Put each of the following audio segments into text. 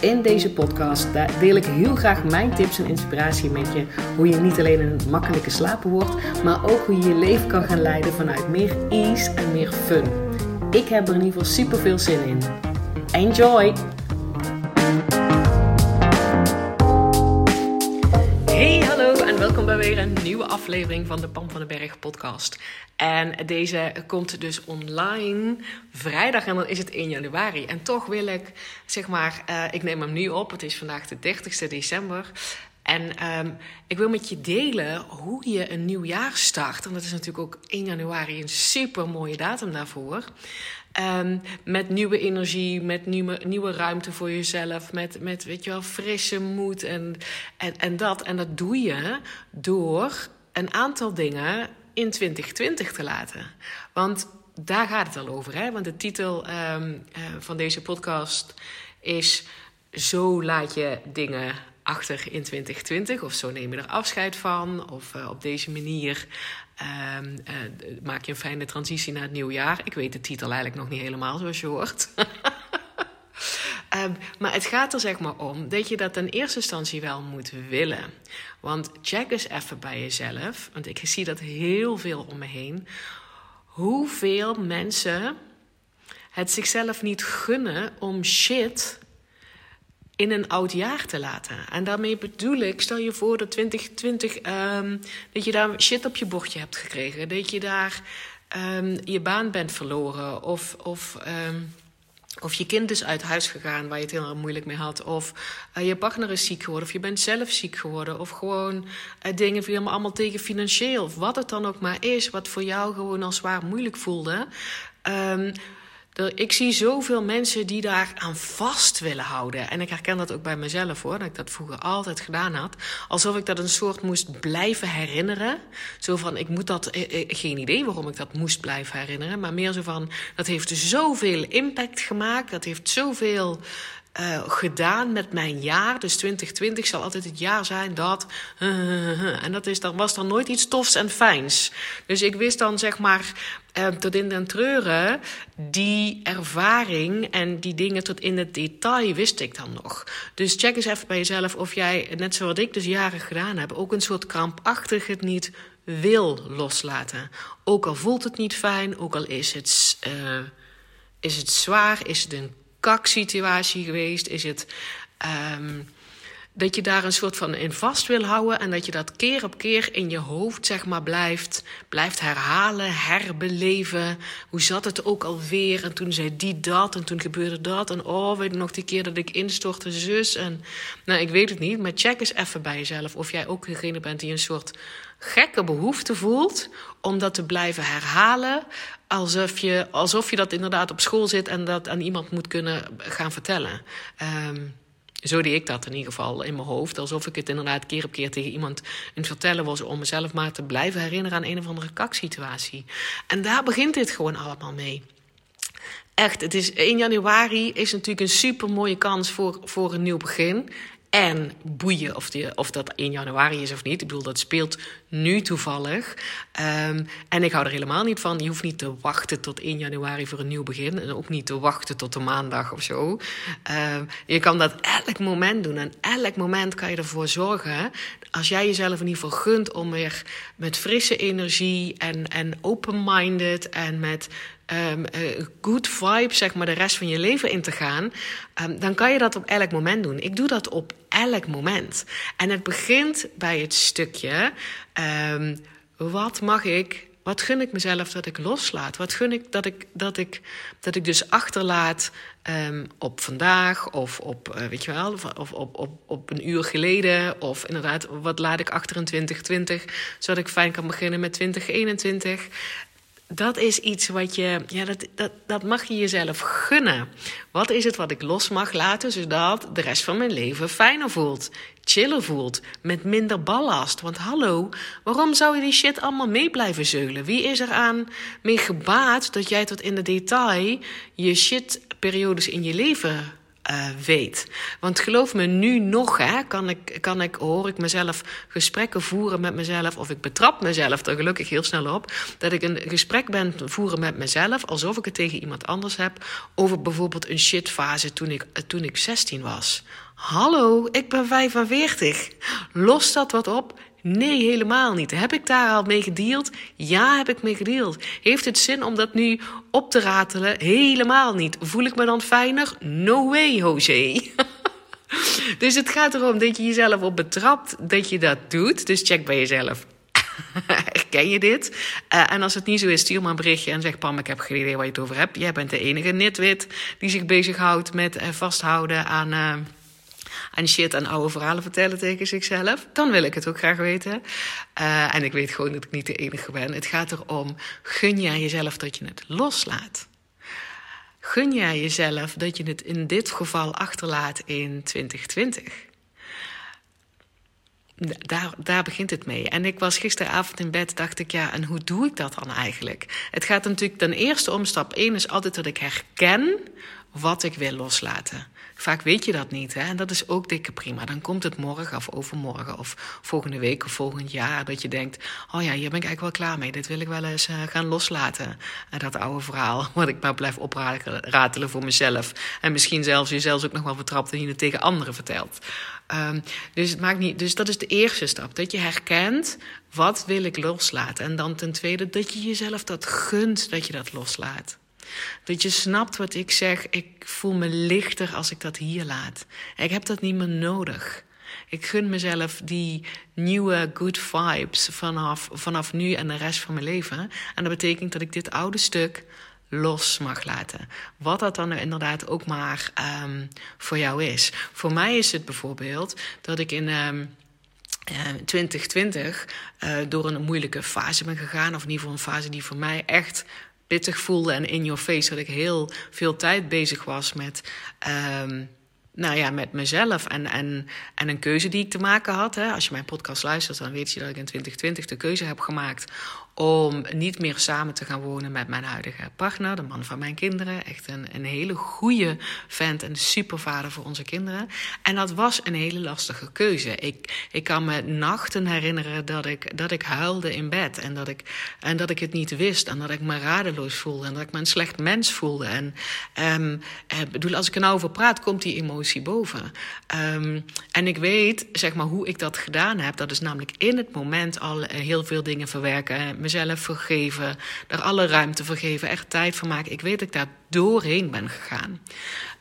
In deze podcast deel ik heel graag mijn tips en inspiratie met je. Hoe je niet alleen een makkelijke slaper wordt, maar ook hoe je je leven kan gaan leiden vanuit meer ease en meer fun. Ik heb er in ieder geval super veel zin in. Enjoy! Een nieuwe aflevering van de Pam van den Berg podcast. En deze komt dus online vrijdag en dan is het 1 januari. En toch wil ik, zeg maar, uh, ik neem hem nu op. Het is vandaag de 30ste december. En um, ik wil met je delen hoe je een nieuw jaar start. En dat is natuurlijk ook 1 januari een super mooie datum daarvoor. Um, met nieuwe energie, met nieuwe, nieuwe ruimte voor jezelf, met, met weet je wel, frisse moed en, en, en dat. En dat doe je door een aantal dingen in 2020 te laten. Want daar gaat het al over. Hè? Want de titel um, uh, van deze podcast is: Zo laat je dingen in 2020. Of zo neem je er afscheid van. Of uh, op deze manier um, uh, maak je een fijne transitie naar het nieuwe jaar. Ik weet de titel eigenlijk nog niet helemaal zoals je hoort. Um, maar het gaat er zeg maar om dat je dat in eerste instantie wel moet willen. Want check eens even bij jezelf, want ik zie dat heel veel om me heen. Hoeveel mensen het zichzelf niet gunnen om shit in een oud jaar te laten. En daarmee bedoel ik, stel je voor dat 2020, um, dat je daar shit op je bordje hebt gekregen. Dat je daar um, je baan bent verloren. Of, of um, of je kind is uit huis gegaan waar je het heel erg moeilijk mee had. Of uh, je partner is ziek geworden. Of je bent zelf ziek geworden. Of gewoon uh, dingen viel me allemaal tegen financieel. Of wat het dan ook maar is. Wat voor jou gewoon al zwaar moeilijk voelde. Ik zie zoveel mensen die daar aan vast willen houden. En ik herken dat ook bij mezelf hoor, dat ik dat vroeger altijd gedaan had. Alsof ik dat een soort moest blijven herinneren. Zo van, ik moet dat, eh, geen idee waarom ik dat moest blijven herinneren. Maar meer zo van, dat heeft zoveel impact gemaakt. Dat heeft zoveel uh, gedaan met mijn jaar. Dus 2020 zal altijd het jaar zijn dat. En dat is, dan was dan nooit iets tofs en fijns. Dus ik wist dan zeg maar uh, tot in den treuren die ervaring en die dingen tot in het detail wist ik dan nog. Dus check eens even bij jezelf of jij, net zoals ik dus jaren gedaan heb, ook een soort krampachtig het niet wil loslaten. Ook al voelt het niet fijn, ook al is het, is het zwaar, is het een kaksituatie geweest? Is het um, dat je daar een soort van in vast wil houden en dat je dat keer op keer in je hoofd zeg maar blijft, blijft herhalen, herbeleven. Hoe zat het ook alweer? En toen zei die dat en toen gebeurde dat. En oh, weet nog die keer dat ik instortte, zus. En nou, ik weet het niet, maar check eens even bij jezelf of jij ook degene bent die een soort gekke behoefte voelt om dat te blijven herhalen. Alsof je, alsof je dat inderdaad op school zit en dat aan iemand moet kunnen gaan vertellen. Um, zo deed ik dat in ieder geval in mijn hoofd. Alsof ik het inderdaad keer op keer tegen iemand in het vertellen was. Om mezelf maar te blijven herinneren aan een of andere kaksituatie. En daar begint dit gewoon allemaal mee. Echt, het is 1 januari is natuurlijk een super mooie kans voor, voor een nieuw begin. En boeien of, die, of dat 1 januari is of niet. Ik bedoel, dat speelt nu toevallig. Um, en ik hou er helemaal niet van. Je hoeft niet te wachten tot 1 januari voor een nieuw begin. En ook niet te wachten tot de maandag of zo. Um, je kan dat elk moment doen. En elk moment kan je ervoor zorgen. Als jij jezelf in ieder geval gunt om weer met frisse energie en, en open-minded en met um, uh, good vibe, zeg maar, de rest van je leven in te gaan, dan kan je dat op elk moment doen. Ik doe dat op elk moment. En het begint bij het stukje: um, wat mag ik wat gun ik mezelf dat ik loslaat? Wat gun ik dat ik, dat ik, dat ik dus achterlaat um, op vandaag of op, uh, weet je wel, of op, op, op een uur geleden? Of inderdaad, wat laat ik achter in 2020, zodat ik fijn kan beginnen met 2021? Dat is iets wat je, ja, dat, dat, dat mag je jezelf gunnen. Wat is het wat ik los mag laten, zodat de rest van mijn leven fijner voelt, chiller voelt, met minder ballast? Want hallo, waarom zou je die shit allemaal mee blijven zeulen? Wie is er aan mee gebaat dat jij tot in de detail je shitperiodes in je leven uh, weet. Want geloof me, nu nog hè, kan ik, kan ik, hoor ik mezelf gesprekken voeren met mezelf, of ik betrap mezelf er gelukkig heel snel op, dat ik een gesprek ben voeren met mezelf, alsof ik het tegen iemand anders heb, over bijvoorbeeld een shitfase toen ik, toen ik 16 was. Hallo, ik ben 45. Los dat wat op Nee, helemaal niet. Heb ik daar al mee gedeeld? Ja, heb ik mee gedeeld. Heeft het zin om dat nu op te ratelen? Helemaal niet. Voel ik me dan fijner? No way, Jose. dus het gaat erom dat je jezelf op betrapt dat je dat doet. Dus check bij jezelf. Ken je dit? Uh, en als het niet zo is, stuur maar een berichtje en zeg: Pam, ik heb geen idee waar je het over hebt. Jij bent de enige nitwit die zich bezighoudt met uh, vasthouden aan. Uh, en shit en oude verhalen vertellen tegen zichzelf, dan wil ik het ook graag weten. Uh, en ik weet gewoon dat ik niet de enige ben. Het gaat erom, gun jij jezelf dat je het loslaat? Gun jij jezelf dat je het in dit geval achterlaat in 2020? Daar, daar begint het mee. En ik was gisteravond in bed, dacht ik, ja, en hoe doe ik dat dan eigenlijk? Het gaat natuurlijk ten eerste om stap 1 is altijd dat ik herken wat ik wil loslaten. Vaak weet je dat niet. Hè? En dat is ook dikke prima. Dan komt het morgen of overmorgen of volgende week of volgend jaar. Dat je denkt: oh ja, hier ben ik eigenlijk wel klaar mee. Dit wil ik wel eens uh, gaan loslaten. En dat oude verhaal, wat ik maar blijf opratelen voor mezelf. En misschien zelfs jezelf ook nog wel vertrapt en je het tegen anderen vertelt. Um, dus, het maakt niet, dus dat is de eerste stap. Dat je herkent, wat wil ik loslaten? En dan ten tweede, dat je jezelf dat gunt dat je dat loslaat. Dat je snapt wat ik zeg. Ik voel me lichter als ik dat hier laat. Ik heb dat niet meer nodig. Ik gun mezelf die nieuwe good vibes vanaf, vanaf nu en de rest van mijn leven. En dat betekent dat ik dit oude stuk los mag laten. Wat dat dan inderdaad ook maar um, voor jou is. Voor mij is het bijvoorbeeld dat ik in. Um, 2020 uh, door een moeilijke fase ben gegaan. Of in ieder geval een fase die voor mij echt pittig voelde en in your face dat ik heel veel tijd bezig was met. Um, nou ja, met mezelf en, en, en een keuze die ik te maken had. Hè. Als je mijn podcast luistert, dan weet je dat ik in 2020 de keuze heb gemaakt om niet meer samen te gaan wonen met mijn huidige partner, de man van mijn kinderen. Echt een, een hele goede vent en supervader voor onze kinderen. En dat was een hele lastige keuze. Ik, ik kan me nachten herinneren dat ik, dat ik huilde in bed en dat, ik, en dat ik het niet wist en dat ik me radeloos voelde en dat ik me een slecht mens voelde. En um, bedoel, als ik er nou over praat, komt die emotie boven. Um, en ik weet, zeg maar, hoe ik dat gedaan heb. Dat is namelijk in het moment al heel veel dingen verwerken mezelf vergeven, er alle ruimte vergeven, echt tijd voor maken. Ik weet dat ik daar doorheen ben gegaan.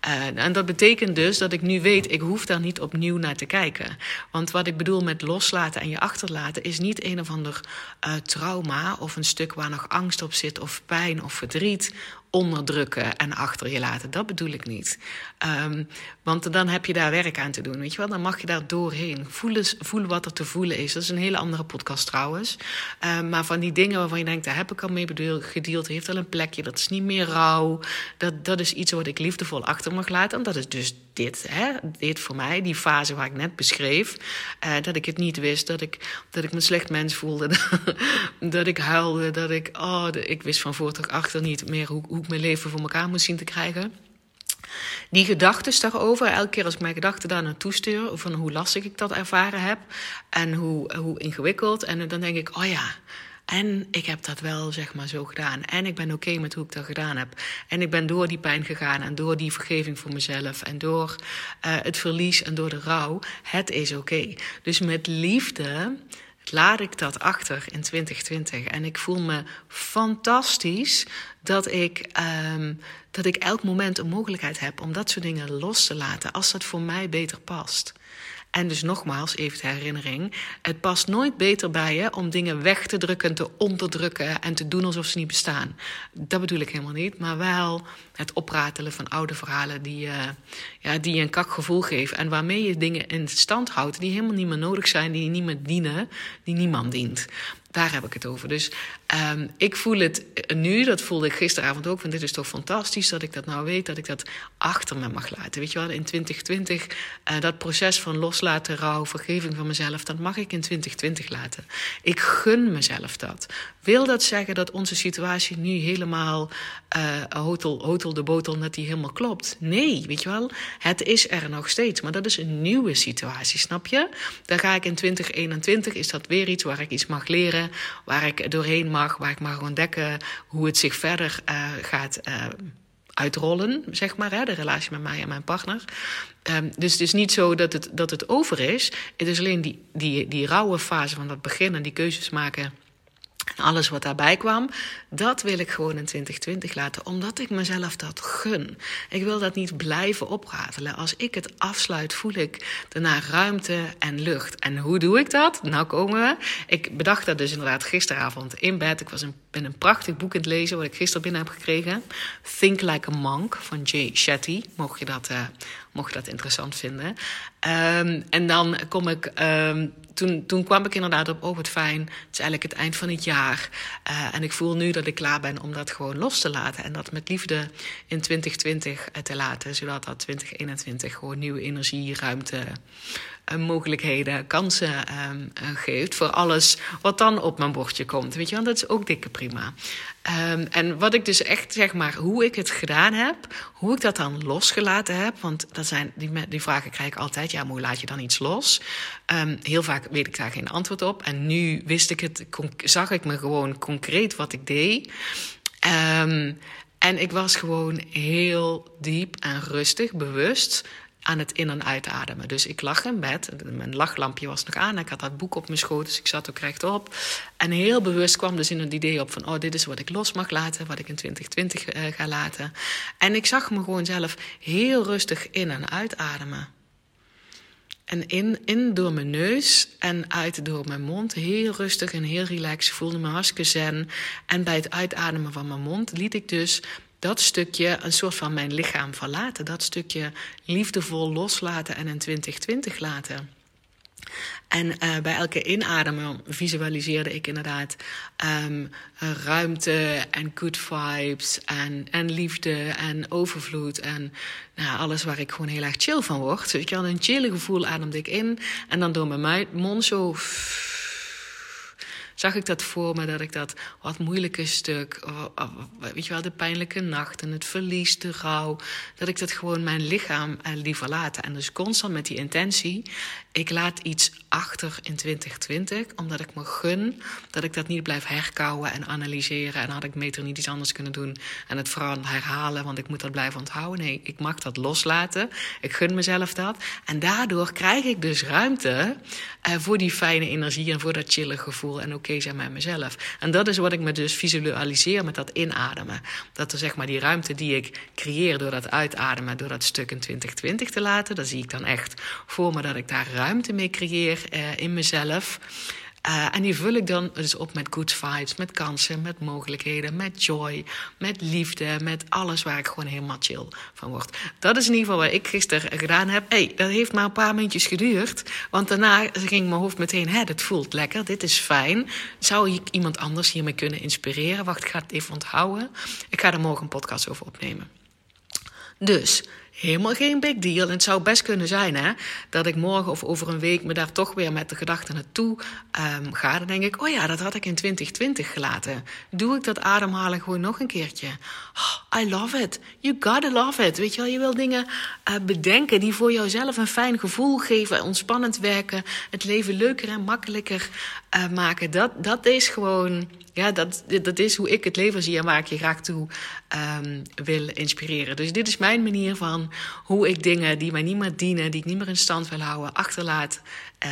Uh, en dat betekent dus dat ik nu weet, ik hoef daar niet opnieuw naar te kijken. Want wat ik bedoel met loslaten en je achterlaten is niet een of ander uh, trauma of een stuk waar nog angst op zit of pijn of verdriet onderdrukken en achter je laten. Dat bedoel ik niet. Um, want dan heb je daar werk aan te doen. Weet je wel? Dan mag je daar doorheen. Voelen, voelen wat er te voelen is. Dat is een hele andere podcast trouwens. Um, maar van die dingen waarvan je denkt, daar heb ik al mee gedeeld, heeft al een plekje. Dat is niet meer rouw. Dat, dat is iets wat ik liefdevol achter mag laten. En dat is dus dit, hè? dit voor mij, die fase waar ik net beschreef. Uh, dat ik het niet wist, dat ik, dat ik me slecht mens voelde. dat ik huilde, dat ik, oh, ik wist van voor tot achter niet meer hoe, hoe ik mijn leven voor elkaar moest zien te krijgen. Die gedachten daarover, elke keer als ik mijn gedachten daar naartoe stuur, van hoe lastig ik dat ervaren heb en hoe, hoe ingewikkeld. En dan denk ik, oh ja, en ik heb dat wel, zeg maar, zo gedaan. En ik ben oké met hoe ik dat gedaan heb. En ik ben door die pijn gegaan en door die vergeving voor mezelf en door uh, het verlies en door de rouw. Het is oké. Dus met liefde laat ik dat achter in 2020. En ik voel me fantastisch dat ik, um, dat ik elk moment een mogelijkheid heb om dat soort dingen los te laten als dat voor mij beter past. En dus nogmaals, even de herinnering: het past nooit beter bij je om dingen weg te drukken, te onderdrukken en te doen alsof ze niet bestaan. Dat bedoel ik helemaal niet, maar wel het opratelen van oude verhalen die, uh, ja, die je een kak gevoel geven en waarmee je dingen in stand houdt die helemaal niet meer nodig zijn, die niet meer dienen, die niemand dient. Daar heb ik het over. Dus um, ik voel het nu, dat voelde ik gisteravond ook, van dit is toch fantastisch dat ik dat nou weet, dat ik dat achter me mag laten. Weet je wel, in 2020, uh, dat proces van loslaten, rouw, vergeving van mezelf, dat mag ik in 2020 laten. Ik gun mezelf dat. Wil dat zeggen dat onze situatie nu helemaal uh, hotel, hotel de botel, dat die helemaal klopt? Nee, weet je wel, het is er nog steeds, maar dat is een nieuwe situatie, snap je? Dan ga ik in 2021, is dat weer iets waar ik iets mag leren waar ik doorheen mag, waar ik mag ontdekken hoe het zich verder uh, gaat uh, uitrollen, zeg maar, hè, de relatie met mij en mijn partner. Um, dus het is niet zo dat het, dat het over is. Het is alleen die, die, die rauwe fase van dat begin en die keuzes maken alles wat daarbij kwam, dat wil ik gewoon in 2020 laten, omdat ik mezelf dat gun. Ik wil dat niet blijven opratelen. Als ik het afsluit, voel ik daarna ruimte en lucht. En hoe doe ik dat? Nou komen we. Ik bedacht dat dus inderdaad gisteravond in bed. Ik was een, ben een prachtig boek in het lezen, wat ik gisteren binnen heb gekregen. Think Like a Monk van Jay Shetty. Mocht je dat, uh, mocht je dat interessant vinden. Um, en dan kom ik um, toen, kwam ik inderdaad op, oh wat fijn, het is eigenlijk het eind van het jaar. Uh, en ik voel nu dat ik klaar ben om dat gewoon los te laten. En dat met liefde in 2020 te laten, zodat dat 2021 gewoon nieuwe energie, ruimte, mogelijkheden, kansen uh, geeft voor alles wat dan op mijn bordje komt. Weet je, want dat is ook dikke prima. Um, en wat ik dus echt, zeg maar, hoe ik het gedaan heb, hoe ik dat dan losgelaten heb, want dat zijn, die, die vragen krijg ik altijd, ja, maar hoe laat je dan iets los? Um, heel vaak weet ik daar geen antwoord op. En nu wist ik het, zag ik me gewoon concreet wat ik deed. En ik was gewoon heel diep en rustig, bewust aan het in- en uitademen. Dus ik lag in bed, mijn lachlampje was nog aan, ik had dat boek op mijn schoot, dus ik zat ook rechtop. En heel bewust kwam dus in het idee op van, oh, dit is wat ik los mag laten, wat ik in 2020 uh, ga laten. En ik zag me gewoon zelf heel rustig in- en uitademen. En in, in door mijn neus en uit door mijn mond. Heel rustig en heel relaxed. Ik voelde me hartstikke zen. En bij het uitademen van mijn mond liet ik dus dat stukje een soort van mijn lichaam verlaten. Dat stukje liefdevol loslaten en in 2020 laten. En uh, bij elke inademen visualiseerde ik inderdaad um, ruimte en good vibes en, en liefde en overvloed en nou, alles waar ik gewoon heel erg chill van word. Dus ik had een chill gevoel ademde ik in en dan door mijn mond zo zag ik dat voor me, dat ik dat wat moeilijke stuk, weet je wel, de pijnlijke nachten, het verlies, de rouw, dat ik dat gewoon mijn lichaam liever laten. En dus constant met die intentie, ik laat iets achter in 2020, omdat ik me gun dat ik dat niet blijf herkouwen en analyseren. En had ik meter niet iets anders kunnen doen en het vooral herhalen, want ik moet dat blijven onthouden. Nee, ik mag dat loslaten. Ik gun mezelf dat. En daardoor krijg ik dus ruimte uh, voor die fijne energie en voor dat chille gevoel en met mezelf. En dat is wat ik me dus visualiseer met dat inademen. Dat er zeg maar die ruimte die ik creëer door dat uitademen, door dat stuk in 2020 te laten, dan zie ik dan echt voor me dat ik daar ruimte mee creëer uh, in mezelf. Uh, en die vul ik dan dus op met good vibes, met kansen, met mogelijkheden, met joy, met liefde, met alles waar ik gewoon helemaal chill van word. Dat is in ieder geval wat ik gisteren gedaan heb. hey, dat heeft maar een paar minuutjes geduurd. Want daarna ging mijn hoofd meteen, hè, dit voelt lekker, dit is fijn. Zou ik iemand anders hiermee kunnen inspireren? Wacht, ik ga het even onthouden. Ik ga er morgen een podcast over opnemen. Dus helemaal geen big deal. En het zou best kunnen zijn hè, dat ik morgen of over een week me daar toch weer met de gedachte naartoe um, ga. Dan denk ik, oh ja, dat had ik in 2020 gelaten. Doe ik dat ademhalen gewoon nog een keertje? Oh, I love it. You gotta love it. Weet je wel, je wil dingen uh, bedenken die voor jouzelf een fijn gevoel geven, ontspannend werken, het leven leuker en makkelijker uh, maken. Dat, dat is gewoon ja, dat, dat is hoe ik het leven zie en waar ik je graag toe um, wil inspireren. Dus dit is mijn manier van hoe ik dingen die mij niet meer dienen, die ik niet meer in stand wil houden, achterlaat.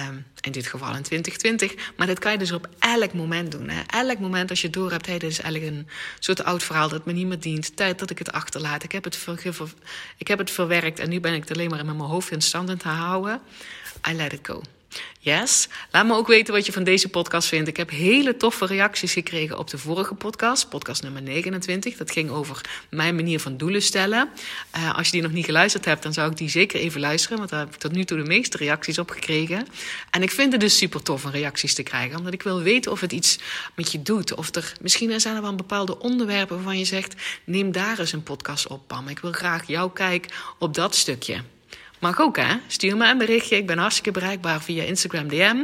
Um, in dit geval in 2020. Maar dat kan je dus op elk moment doen. Hè. Elk moment als je door hebt, hey, dit is eigenlijk een soort oud verhaal dat me niet meer dient. Tijd dat ik het achterlaat. Ik heb het, ik heb het verwerkt en nu ben ik het alleen maar in mijn hoofd in stand aan te houden. I let it go. Yes. Laat me ook weten wat je van deze podcast vindt. Ik heb hele toffe reacties gekregen op de vorige podcast, podcast nummer 29. Dat ging over mijn manier van doelen stellen. Uh, als je die nog niet geluisterd hebt, dan zou ik die zeker even luisteren, want daar heb ik tot nu toe de meeste reacties op gekregen. En ik vind het dus super tof om reacties te krijgen, omdat ik wil weten of het iets met je doet. Of er misschien zijn er wel bepaalde onderwerpen waarvan je zegt: neem daar eens een podcast op, Pam. Ik wil graag jouw kijk op dat stukje. Mag ook hè? Stuur me een berichtje. Ik ben hartstikke bereikbaar via Instagram DM.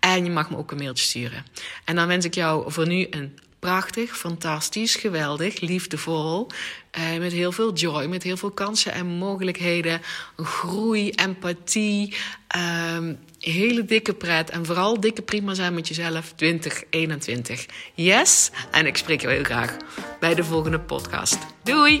En je mag me ook een mailtje sturen. En dan wens ik jou voor nu een prachtig, fantastisch, geweldig, liefdevol. Eh, met heel veel joy, met heel veel kansen en mogelijkheden. Groei, empathie. Eh, hele dikke pret. En vooral dikke prima zijn met jezelf 2021. Yes! En ik spreek je heel graag bij de volgende podcast. Doei!